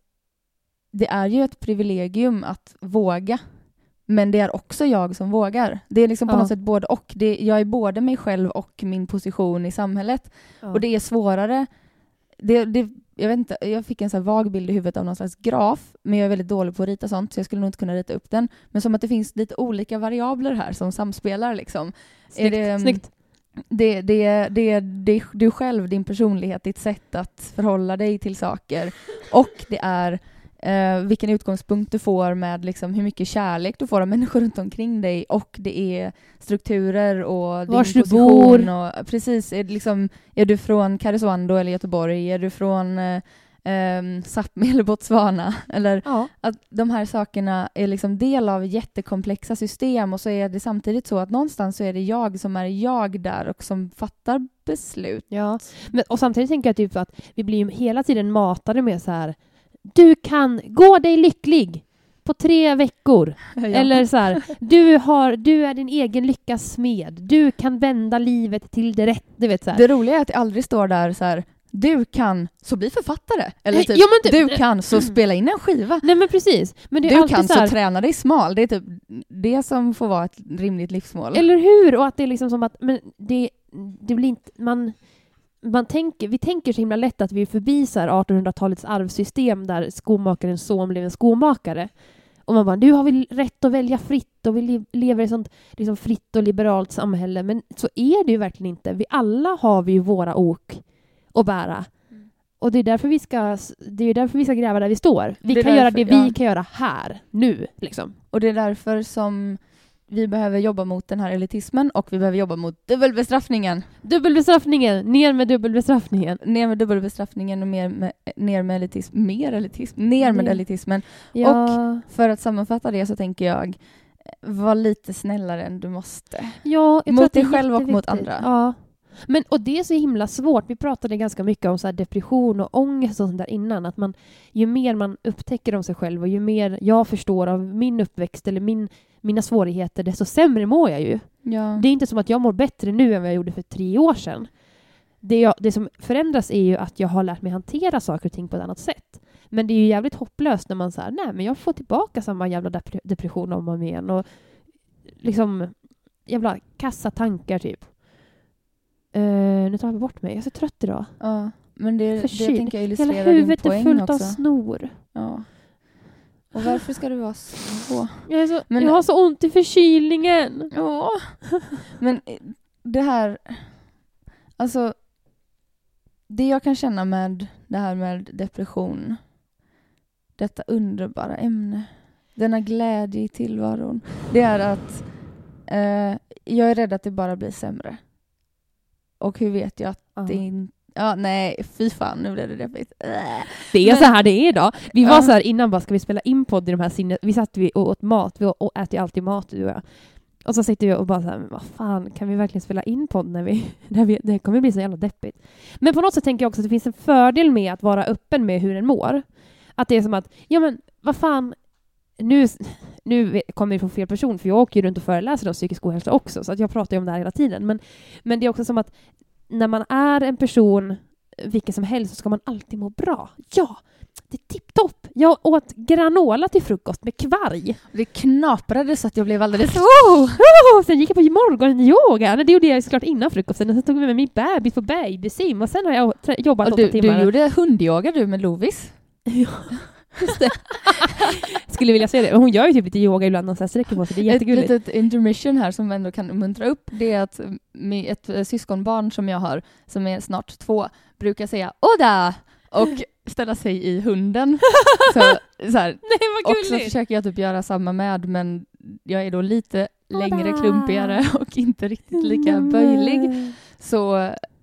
det är ju ett privilegium att våga, men det är också jag som vågar. Det är liksom på Ja. något sätt både och. Det, jag är både mig själv och min position i samhället. Och det är svårare. Det, det, jag, vet inte, jag fick en så vag bild i huvudet av någon slags graf, men jag är väldigt dålig på att rita sånt, så jag skulle nog inte kunna rita upp den. Men som att det finns lite olika variabler här som samspelar. Liksom. Snyggt. är det, Snyggt. Det, det, det, det är du själv, din personlighet, ditt sätt att förhålla dig till saker. Och det är eh, vilken utgångspunkt du får med liksom, hur mycket kärlek du får av människor runt omkring dig. Och det är strukturer och din Vars du position. bor. Och, precis, är, liksom, är du från Karesuando eller Göteborg? Är du från eh, eh, Sápmi eller Botswana? Eller Ja. att de här sakerna är liksom del av jättekomplexa system och så är det samtidigt så att någonstans så är det jag som är jag där och som fattar beslut. Ja, men, och samtidigt tänker jag typ att vi blir ju hela tiden matade med så här du kan gå dig lycklig på tre veckor. Eller så här, du, har, du är din egen lyckas smed. Du kan vända livet till det rätt. Du vet så här. Det roliga är att det aldrig står där så här du kan så bli författare. Eller typ, ja, typ- du kan så spela in en skiva. Nej men precis. Men Du kan så så här, träna dig smal. Det är typ det som får vara ett rimligt livsmål. Eller hur? Och att det är liksom som att men det, det blir inte... Man, man tänker, vi tänker så himla lätt att vi är förbi så här 1800-talets arvsystem där skomakarens son blev en skomakare. Och man bara, nu har vi rätt att välja fritt och vi le- lever i ett sånt liksom, fritt och liberalt samhälle. Men så är det ju verkligen inte. Vi alla har vi ju våra ok att bära. Mm. Och det är därför vi ska, det är därför vi ska gräva där vi står. Vi kan göra därför- det vi ja. kan göra här, nu. Liksom. Och det är därför som vi behöver jobba mot den här elitismen och vi behöver jobba mot dubbelbestraffningen. Dubbelbestraffningen, ner med dubbelbestraffningen. Ner med dubbelbestraffningen och mer med, ner med elitism. Mer elitism. Ner med elitismen. Ja. För att sammanfatta det så tänker jag, var lite snällare än du måste. Ja, jag Mot dig själv och mot andra. Ja. Men, och det är så himla svårt. Vi pratade ganska mycket om så depression och ångest och sånt där innan. Att man, ju mer man upptäcker om sig själv och ju mer jag förstår av min uppväxt eller min, mina svårigheter, desto sämre mår jag ju. Ja. Det är inte som att jag mår bättre nu än vad jag gjorde för tre år sedan. Det, jag, det som förändras är ju att jag har lärt mig hantera saker och ting på ett annat sätt. Men det är ju jävligt hopplöst när man säger nej men jag får tillbaka samma jävla depre- depression om och om igen. Och liksom jävla kassa tankar typ. Uh, nu tar jag bort mig. Jag är så trött idag. ja. Men det, det Förkyld. tänker jag Hela illustrerar din huvudet är poäng fullt också. av snor. Ja. Och varför ska det vara så? Jag, är så, Men- jag har så ont i förkylningen. Ja. Men eh, det här... Alltså, det jag kan känna med det här med depression, detta underbara ämne, denna glädje i tillvaron, det är att eh, jag är rädd att det bara blir sämre. Och hur vet jag att Ja. det inte... Ja, nej, fy fan, nu blev det deppigt. Äh. Det är Men- så här det är idag. Vi var Ja. så här innan bara, ska vi spela in podd i de här sinne... Vi satt vi och åt mat, vi äter ju alltid mat du och jag. Och så sitter vi och bara så här, men vad fan, kan vi verkligen spela in podd när vi... När vi det kommer bli så jävla deppigt. Men på något sätt tänker jag också att det finns en fördel med att vara öppen med hur en mår. Att det är som att, ja men vad fan, nu, nu kommer vi från fel person, för jag åker ju runt och föreläser om psykisk ohälsa också, så att jag pratar ju om det här hela tiden. Men, men det är också som att när man är en person, vilken som helst, så ska man alltid må bra. Ja, det är tipptopp. Jag åt granola till frukost med kvarg. Det knaprade så att jag blev alldeles... Oh! Oh! Sen gick jag på morgonyoga. Det gjorde jag såklart innan frukosten. Sen tog jag med min bebis på babysim och sen har jag jobbat Och åtta du, timmar. du gjorde hundyoga du med Lovis. Just det. Skulle vilja se det. Hon gör ju typ lite yoga ibland och så här sträcker på sig. Det är Ett jättegulligt. litet intermission här som ändå kan muntra upp, det är att ett eh, syskonbarn som jag har, som är snart två, brukar säga ”Oda!” och ställa sig i hunden. så, så här, Nej vad och så gulligt! försöker jag typ göra samma med, men jag är då lite längre, Tada! klumpigare och inte riktigt lika böjlig. Så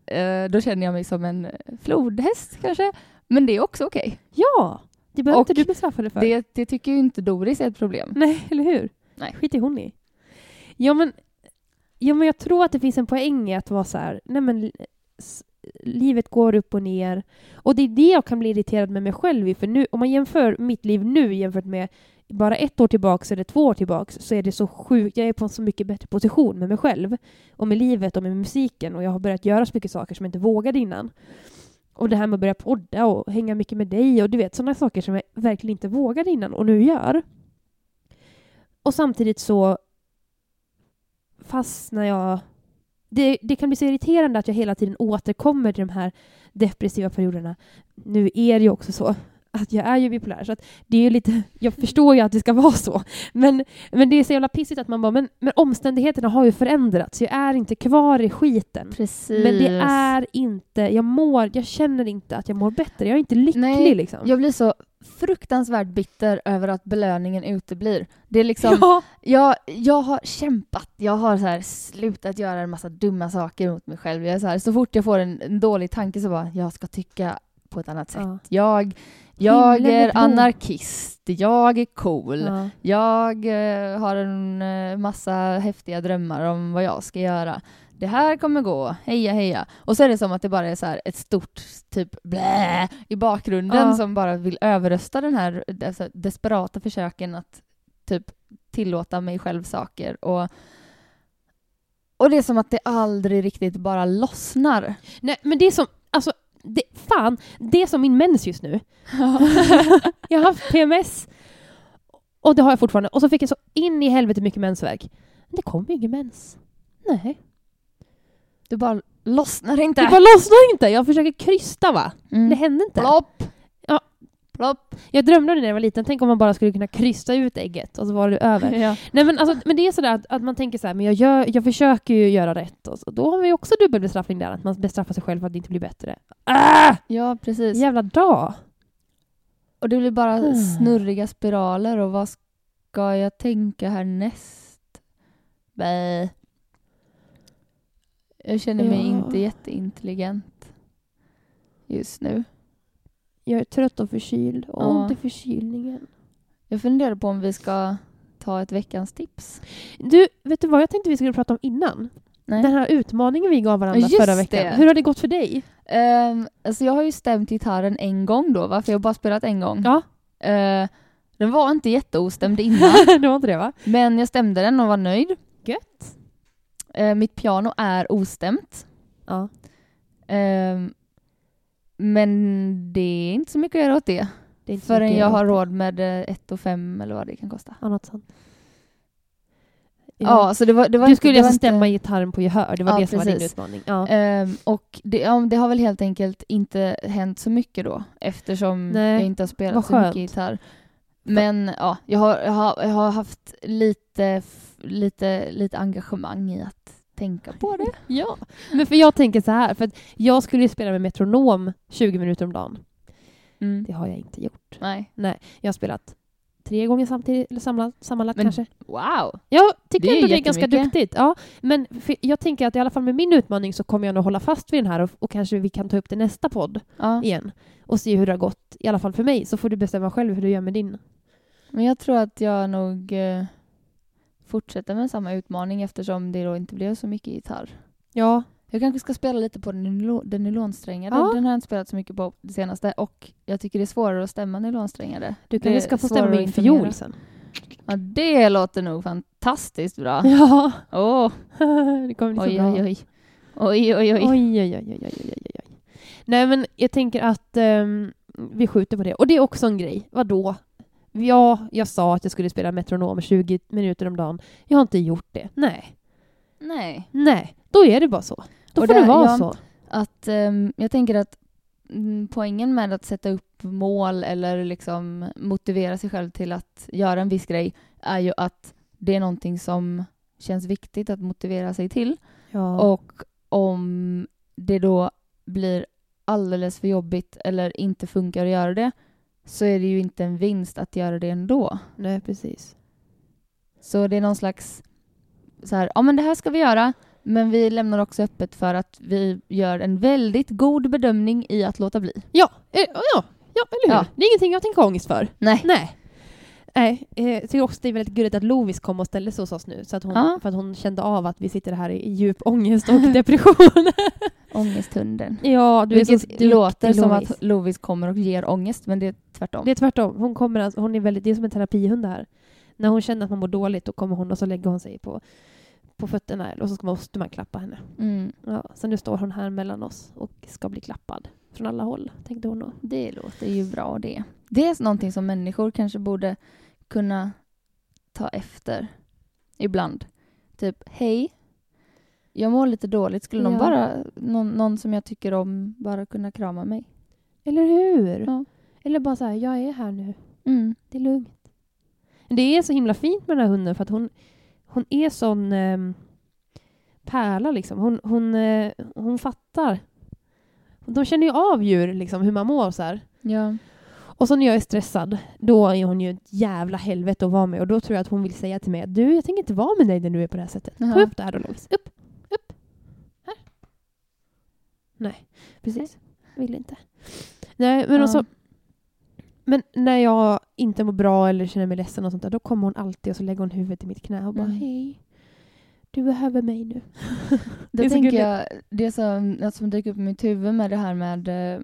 eh, då känner jag mig som en flodhäst kanske. Men det är också okej. Ja! Det behöver inte du bli straffad för. Det, det tycker ju inte Doris är ett problem. Nej, eller hur? Nej. Skit i hon i. Ja men, ja, men jag tror att det finns en poäng i att vara så här, nej men livet går upp och ner. Och det är det jag kan bli irriterad med mig själv i, för nu, om man jämför mitt liv nu jämfört med bara ett år tillbaks eller två år tillbaks så är det så sjukt, jag är på en så mycket bättre position med mig själv och med livet och med musiken och jag har börjat göra så mycket saker som jag inte vågade innan. Och det här med att börja podda och hänga mycket med dig och du vet sådana saker som jag verkligen inte vågade innan och nu gör. Och samtidigt så fastnar jag... Det, det kan bli så irriterande att jag hela tiden återkommer till de här depressiva perioderna. Nu är det ju också så att jag är ju bipolär, så att det är lite... Jag förstår ju att det ska vara så. Men, men det är så jävla pissigt att man bara, men, men omständigheterna har ju förändrats. Jag är inte kvar i skiten. Precis. Men det är inte... Jag mår... Jag känner inte att jag mår bättre. Jag är inte lycklig Nej, liksom. Jag blir så fruktansvärt bitter över att belöningen uteblir. Det är liksom, ja. jag, jag har kämpat, jag har så här slutat göra en massa dumma saker mot mig själv. Jag är så, här, så fort jag får en, en dålig tanke så bara, jag ska tycka på ett annat sätt. Ja. Jag, jag är anarkist, jag är cool. Ja. Jag eh, har en eh, massa häftiga drömmar om vad jag ska göra. Det här kommer gå, heja heja. Och så är det som att det bara är så här ett stort typ blä i bakgrunden Ja. som bara vill överrösta den här alltså, desperata försöken att typ tillåta mig själv saker. Och, och det är som att det aldrig riktigt bara lossnar. Nej, men det är som... Det, fan, det är som min mens just nu. jag har haft PMS. Och det har jag fortfarande. Och så fick jag så in i helvete mycket mensvärk. Men det kom ju ingen mens. Nej. Det bara lossnar inte. Det bara lossnar inte. Jag försöker krysta va? Mm. Det hände inte. Plopp! Plopp! Jag drömde om det när jag var liten. Tänk om man bara skulle kunna krysta ut ägget och så var det över. Ja. Nej men, alltså, men det är sådär att, att man tänker så här, men jag, gör, jag försöker ju göra rätt. Och så, då har vi också dubbelbestraffning där, att man bestraffar sig själv för att det inte blir bättre. Ah! ja, precis. Jävla dag! Och det blir bara Mm. snurriga spiraler och vad ska jag tänka härnäst? Bä. Jag känner mig Ja. inte jätteintelligent just nu. Jag är trött och förkyld. Och Ja. ont i förkylningen. Jag funderar på om vi ska ta ett veckans tips. Du, vet du vad jag tänkte vi skulle prata om innan? Nej. Den här utmaningen vi gav varandra Just förra veckan. det. Hur har det gått för dig? Ehm, alltså jag har ju stämt gitarren en gång då, va? för jag har bara spelat en gång. Ja, Eh, den var inte jätteostämd innan, det var inte det va? men jag stämde den och var nöjd. Gött. Eh, mitt piano är ostämt. Ja. Ehm, men det är inte så mycket att göra åt det. Det inte Förrän jag har råd med eh, ett och fem eller vad det kan kosta. Ja, något sånt. Ja, så det var, det var du inte, skulle alltså inte- stämma gitarren på gehör. Det var Ja, det som var din precis. utmaning. Ja. Ehm, och det, ja, det har väl helt enkelt inte hänt så mycket då eftersom Nej, jag inte har spelat så mycket gitarr. Men ja, jag har, jag har, jag har haft lite, lite, lite engagemang i att tänka på det. ja. Men för jag tänker så här, för att jag skulle ju spela med metronom 20 minuter om dagen. Mm. Det har jag inte gjort. Nej. Jag har spelat tre gånger samtidigt, eller samla, sammanlagt Men kanske. Wow! Jag tycker det ändå det är ganska duktigt. Ja, men jag tänker att i alla fall med min utmaning så kommer jag nog hålla fast vid den här och, och kanske vi kan ta upp det nästa podd Ja. igen och se hur det har gått, i alla fall för mig, så får du bestämma själv hur du gör med din. Men jag tror att jag nog eh, fortsätter med samma utmaning eftersom det då inte blev så mycket gitarr. Ja, Jag kanske ska spela lite på den, nylo- den nylonsträngade. Ja. Den har jag inte spelat så mycket på det senaste och jag tycker det är svåre att stämma nylonsträngade. du kanske är ska få svårare stämma min fiol sen. Ja, det låter nog fantastiskt bra. Ja, Åh, det kommer bli så oj, bra. oj, oj. Oj, oj, oj. Oj, oj, oj, oj, oj, oj. Nej, men jag tänker att ehm, vi skjuter på det. Och det är också en grej. Vadå? Ja, jag sa att jag skulle spela metronom 20 minuter om dagen. Jag har inte gjort det. Nej. Nej. Nej, då är det bara så. Då Och får det där- vara ja. så. Att, ehm, jag tänker att mm, poängen med att sätta upp mål eller liksom motivera sig själv till att göra en viss grej är ju att det är någonting som känns viktigt att motivera sig till. Ja. Och om det då blir alldeles för jobbigt eller inte funkar att göra det så är det ju inte en vinst att göra det ändå. Nej, precis. Så det är någon slags så här, ja men det här ska vi göra, men vi lämnar också öppet för att vi gör en väldigt god bedömning i att låta bli. Ja, eh, ja, ja eller hur? Ja. Det är ingenting jag tänker ångest för. Nej. Nej. Nej, eh, jag tycker också det är väldigt gulligt att Lovis kom och ställde sig hos oss nu, så att hon, Ja. för att hon kände av att vi sitter här i djup ångest och depression. Ångesthunden. ja, du är så låter som Lovis. att Lovis kommer och ger ångest, men det är tvärtom. Det är tvärtom. Hon, kommer alltså, hon är väldigt, det är som en terapihund här. När hon känner att man mår dåligt, då kommer hon och så lägger hon sig på, på fötterna och så ska måste man klappa henne. Mm. Ja, så nu står hon här mellan oss och ska bli klappad från alla håll, tänkte hon då. Det låter ju bra det. Det är någonting som människor kanske borde kunna ta efter ibland. Typ, hej, jag mår lite dåligt. Skulle någon, Ja. bara, någon, någon som jag tycker om bara kunna krama mig? Eller hur? Ja. Eller bara så här, jag är här nu. Mm. Det är lugnt. Men Det är så himla fint med den här hunden för att hon, hon är sån eh, pärla liksom. Hon, hon, eh, hon fattar. De känner ju av djur, liksom, hur man mår så här. Ja. Och så när jag är stressad, då är hon ju ett jävla helvete att vara med. Och då tror jag att hon vill säga till mig att du, jag tänker inte vara med dig när du är på det här sättet. Kom upp där då Lovis. Upp, upp. Här. Nej, precis. Vill inte. Nej, men Ja. också. Men när jag inte mår bra eller känner mig ledsen och sånt där, då kommer hon alltid och så lägger hon huvudet i mitt knä och bara Mm. hej. Du behöver mig nu. Det så tänker jag, det som, som dyker upp i mitt huvud med det här med eh,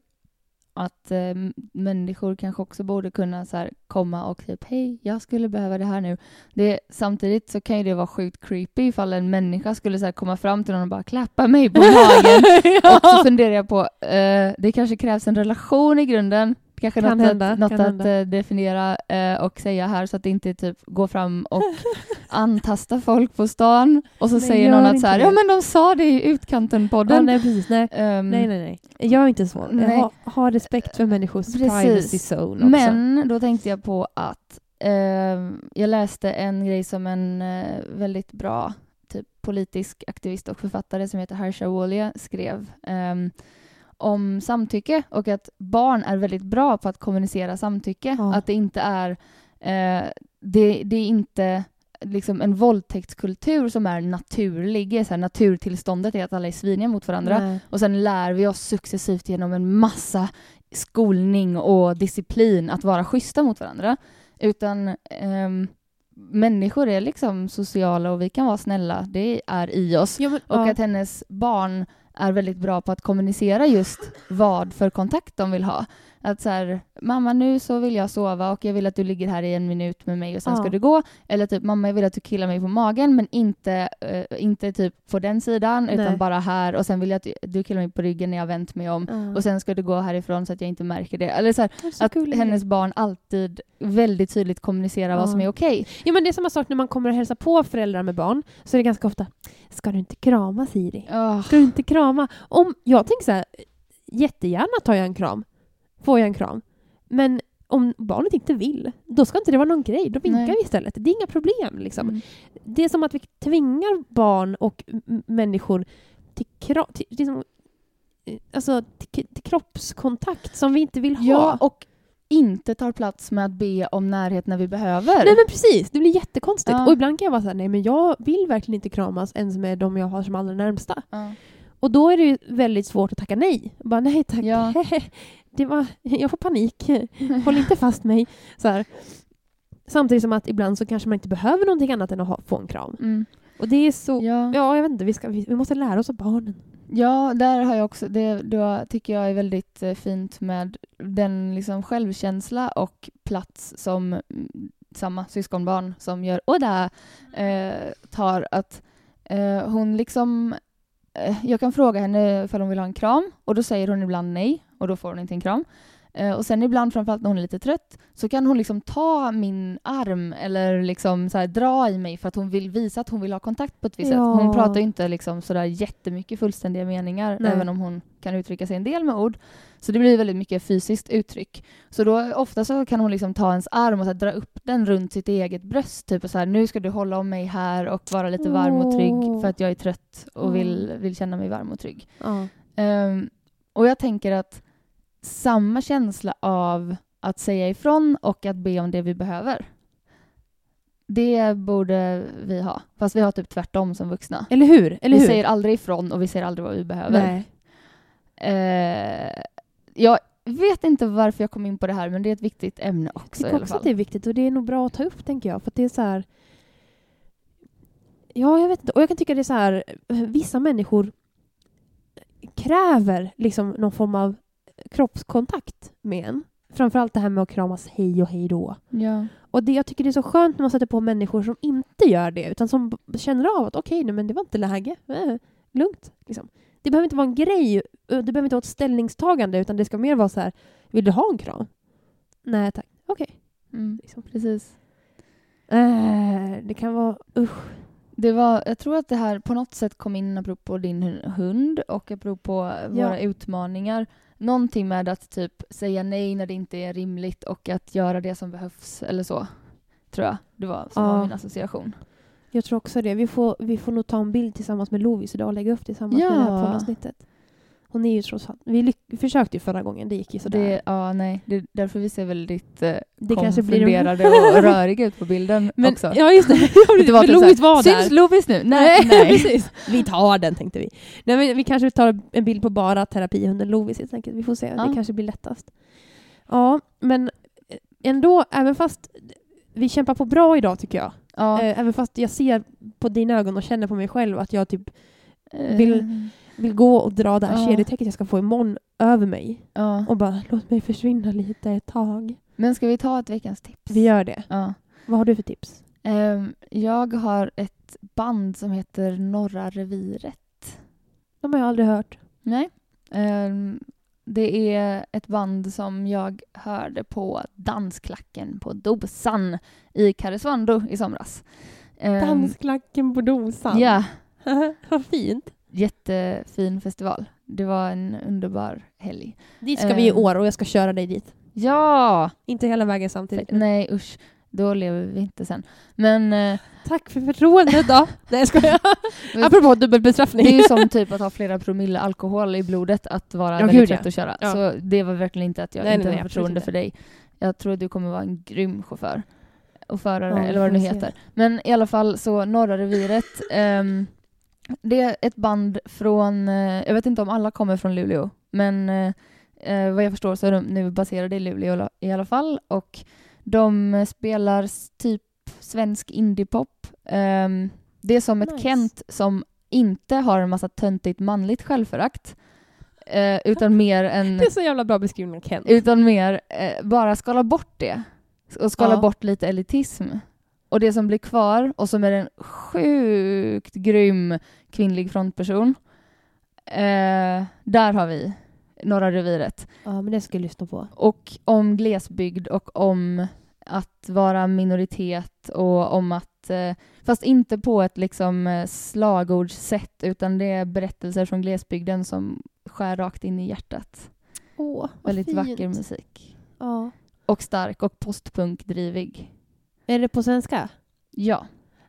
att eh, människor kanske också borde kunna så här, komma och typ hej, jag skulle behöva det här nu. Det, samtidigt så kan ju det vara sjukt creepy ifall en människa skulle så här, komma fram till någon och bara klappa mig på magen. Och så funderar jag på, eh, det kanske krävs en relation i grunden. Kanske Kan något hända, att, något att hända. eh, definiera eh, och säga här så att det inte typ går fram och antasta folk på stan och så Nej, säger någon att så här, ja men de sa det i Ja, Utkanten-podden. nej, precis. Nej. Ehm, nej, nej, nej. Jag är inte så. Ha, ha respekt för människors Precis. privacy zone också. Men då tänkte jag på att ehm, jag läste en grej som en eh, väldigt bra typ, politisk aktivist och författare som heter Harsha Wolia skrev ehm, om samtycke och att barn är väldigt bra på att kommunicera samtycke. Ja. Att det inte är, eh, det, det är inte liksom en våldtäktskultur som är naturlig. Så här, naturtillståndet är att alla är sviniga mot varandra. Nej. Och sen lär vi oss successivt genom en massa skolning och disciplin att vara schyssta mot varandra. Utan ehm, människor är liksom sociala och vi kan vara snälla. Det är i oss. Ja, men, Och ja. att hennes barn är väldigt bra på att kommunicera just vad för kontakt de vill ha. Att så här, mamma nu så vill jag sova och jag vill att du ligger här i en minut med mig och sen Ja. ska du gå. Eller typ, mamma jag vill att du killar mig på magen men inte, eh, inte typ på den sidan Nej. utan bara här och sen vill jag att du, killar mig på ryggen när jag vänt mig om. Ja. Och sen ska du gå härifrån så att jag inte märker det. Eller så här, Det är så att gulligt. hennes barn alltid väldigt tydligt kommunicerar Ja. vad som är okej. Ja, men det är samma sak när man kommer och hälsar på föräldrar med barn. Så är det ganska ofta, ska du inte krama Siri? Åh, Ska du inte krama? Om, jag tänker så här, jättegärna tar jag en kram. Får jag en kram. Men om barnet inte vill, då ska inte det vara någon grej. Då vinkar Nej. vi istället. Det är inga problem. Liksom. Mm. Det är som att vi tvingar barn och människor till, kro- till, liksom, alltså, till, till kroppskontakt som vi inte vill ha. Ja, och inte tar plats med att be om närhet när vi behöver. Nej men precis, det blir jättekonstigt. Ja. Och ibland kan jag vara så här, nej men jag vill verkligen inte kramas ens med de jag har som allra närmsta. Ja. Och då är det ju väldigt svårt att tacka nej. Bara nej tack. Ja. Det var, jag får panik. Håll inte fast mig. Så här. Samtidigt som att ibland så kanske man inte behöver någonting annat än att ha, få en kram. Mm. Och det är så... Ja. Ja, jag vet inte. Vi, ska, vi, vi måste lära oss av barnen. ja, där har jag också, det då tycker jag är väldigt eh, fint med den liksom självkänsla och plats som mm, samma syskonbarn som gör Oda eh, tar att eh, hon liksom Eh, jag kan fråga henne ifall hon vill ha en kram och då säger hon ibland nej och då får hon inte en kram. Eh, och sen ibland, framförallt när hon är lite trött, så kan hon liksom ta min arm eller liksom så här, dra i mig för att hon vill visa att hon vill ha kontakt på ett visst Ja. sätt. Hon pratar inte liksom sådär jättemycket fullständiga meningar, Nej. även om hon kan uttrycka sig en del med ord. Så det blir väldigt mycket fysiskt uttryck. Så då ofta så kan hon liksom ta ens arm och här, dra upp den runt sitt eget bröst. Typ och så här, nu ska du hålla om mig här och vara lite varm och trygg för att jag är trött och vill, vill känna mig varm och trygg. Ja. Ehm, Och jag tänker att samma känsla av att säga ifrån och att be om det vi behöver. Det borde vi ha. Fast vi har typ tvärtom som vuxna. Eller hur? Eller vi hur? säger aldrig ifrån och vi säger aldrig vad vi behöver. Nej. Eh, jag vet inte varför jag kom in på det här men det är ett viktigt ämne Jag också i tycker också att det är viktigt och det är nog bra att ta upp, tänker jag. För att det är så här... Ja, jag vet inte. Och jag kan tycka det är så här... Vissa människor kräver liksom någon form av kroppskontakt med en. Framförallt det här med att kramas hej och hej då. Ja. Och det, jag tycker det är så skönt när man sätter på människor som inte gör det, utan som känner av att okej, men det var inte läge. Eh, lugnt. Liksom. Det behöver inte vara en grej, eh, det behöver inte vara ett ställningstagande, utan det ska mer vara så här, vill du ha en kram? Nej tack. Okej. Mm, Liksom. precis. Eh, det kan vara, usch. Det var, jag tror att det här på något sätt kom in apropå din hu- hund och apropå våra utmaningar. Någonting med att typ säga nej när det inte är rimligt och att göra det som behövs eller så. Tror jag det var som Ja. var min association. Jag tror också det. Vi får, vi får nog ta en bild tillsammans med Lovis idag och lägga upp tillsammans med det här Ja. poddavsnittet. Hon är ju trots allt, vi försökte ju förra gången, det gick ju sådär. Det, ja, nej, det är därför vi ser väldigt eh, Det kanske blir- och röriga ut på bilden Men, också. Ja just det, Det var typ Lovis var där. Syns Lovis nu? Nej, Nej, precis. Vi tar den tänkte vi. Nej, men vi kanske tar en bild på bara terapihunden Lovis helt enkelt. Vi får se, Ja. det kanske blir lättast. Ja, men ändå, även fast vi kämpar på bra idag tycker jag. Ja. Eh, Även fast jag ser på dina ögon och känner på mig själv att jag typ Eh, vill- vill gå och dra det här Ja. kedjetäcket jag ska få imorgon över mig. ja. Och bara låt mig försvinna lite ett tag. Men ska vi ta ett veckans tips? Vi gör det. Ja. Vad har du för tips? Ehm, jag har ett band som heter Norra reviret. De har jag aldrig hört. Nej. Ehm, det är ett band som jag hörde på dansklacken på Dosan i Karesuando i somras. Ehm, Dansklacken på dosan. Ja, Vad fint. Jättefin festival. Det var en underbar helg. Dit ska vi i Ehm. år och jag ska köra dig dit. Ja! Inte hela vägen samtidigt. Nej usch, då lever vi inte sen. Men eh, Tack för förtroendet då. Nej jag skojar. Apropå dubbelbestraffning. det är ju som typ att ha flera promille alkohol i blodet att vara Ja, väldigt ja. trött att köra. Ja. Så det var verkligen inte att jag Nej, inte nej, har förtroende för dig. Jag tror att du kommer vara en grym chaufför. Och förare, Ja, eller vad det nu heter. Men i alla fall så Norra reviret. ehm, det är ett band från, eh, jag vet inte om alla kommer från Luleå, men eh, eh, vad jag förstår så är de nu baserade i Luleå i alla fall. Och de spelar typ svensk indiepop. Ehm, det är som ett Nice. Kent som inte har en massa töntigt manligt självförakt. Eh, utan mer en... Det är så jävla bra beskrivning av Kent. Utan mer eh, bara skala bort det. Och skala Ja. bort lite elitism. Och det som blir kvar, och som är en sjukt grym kvinnlig frontperson. Eh, där har vi Norra reviret. Ja men det ska jag lyssna på. Och om glesbygd och om att vara minoritet och om att, eh, fast inte på ett liksom eh, slagordssätt utan det är berättelser från glesbygden som skär rakt in i hjärtat. Åh, vad Väldigt fint. vacker musik. Ja. Och stark och postpunkdrivig. Är det på svenska? Ja,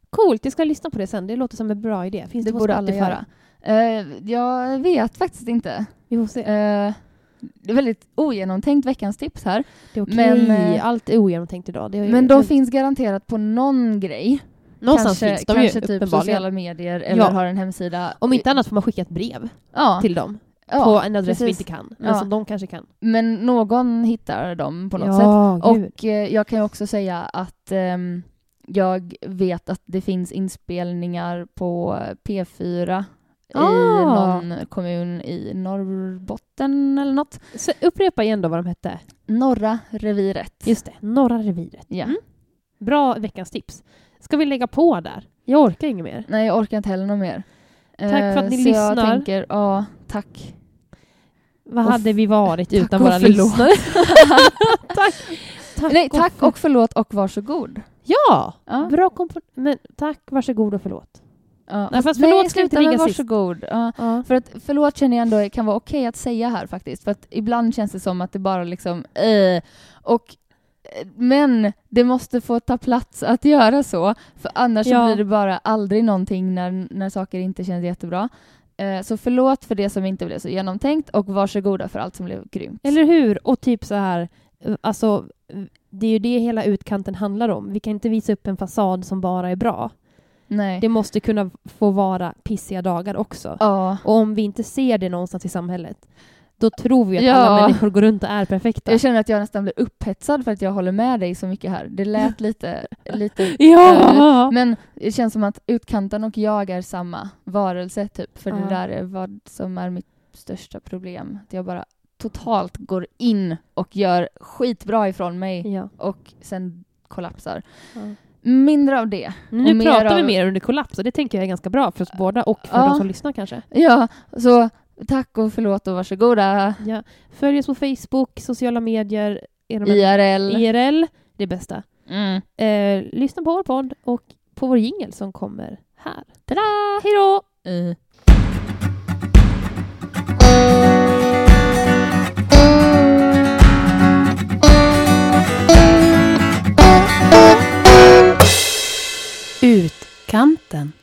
Coolt, jag ska lyssna på det sen. Det låter som en bra idé. Finns det, det på borde alla göra. Eh, jag vet faktiskt inte. Vi får se. Eh, det är väldigt ogenomtänkt veckans tips här. det är okej. men, eh, Allt är ogenomtänkt idag. Är, Men de finns garanterat på någon grej. Någonstans kanske finns de kanske ju typ sociala medier eller Ja. har en hemsida. Om inte annat får man skicka ett brev ja, till dem. Ja, på en adress vi precis. inte kan. Men Ja. som de kanske kan. Men någon hittar dem på något sätt. ja, gud. Och eh, jag kan ju också säga att ehm, jag vet att det finns inspelningar på P4 i Ah. någon kommun i Norrbotten eller något. Så upprepa igen då vad de hette. Norra reviret. Just det, Norra reviret. Ja. Mm. Bra veckans tips. Ska vi lägga på där? Jag orkar inget mer. Nej, jag orkar inte heller något mer. Tack för att ni Eh, så jag lyssnar. tänker, ja, tack. Vad Och hade vi varit tack utan och våra lyssnare? tack. tack, Nej, tack för- och förlåt och varsågod. Ja! Ja. Bra kompo- Men tack, varsågod och förlåt. Ja. Nej, fast förlåt ska inte ligga sist. varsågod. Ja. Ja. För att förlåt känner jag ändå kan vara okej att säga här faktiskt. För att ibland känns det som att det bara liksom eh, och men det måste få ta plats att göra så, för annars Ja. blir det bara aldrig någonting när, när saker inte känns jättebra. Eh, så förlåt för det som inte blev så genomtänkt och varsågoda för allt som blev grymt. Eller hur? Och typ så här, alltså, det är ju det hela utkanten handlar om. Vi kan inte visa upp en fasad som bara är bra. Nej. Det måste kunna få vara pissiga dagar också. Ja. Och om vi inte ser det någonstans i samhället, då tror vi att Ja. alla människor går runt och är perfekta. Jag känner att jag nästan blir upphetsad för att jag håller med dig så mycket här. Det lät lite... lite Ja! Men det känns som att utkanten och jag är samma varelse typ. För Ja. det där är vad som är mitt största problem. Att jag bara totalt går in och gör skitbra ifrån mig ja. och sen kollapsar. Ja. Mindre av det. Nu pratar vi av- mer under kollaps och det tänker jag är ganska bra för oss båda och för Ja. de som lyssnar kanske. Ja, så Tack och förlåt och varsågoda. Ja. Följ oss på Facebook, sociala medier. IRL. IRL, det bästa. Mm. Eh, lyssna på vår podd och på vår jingel som kommer här. Ta-da! Hej då! Mm. Utkanten.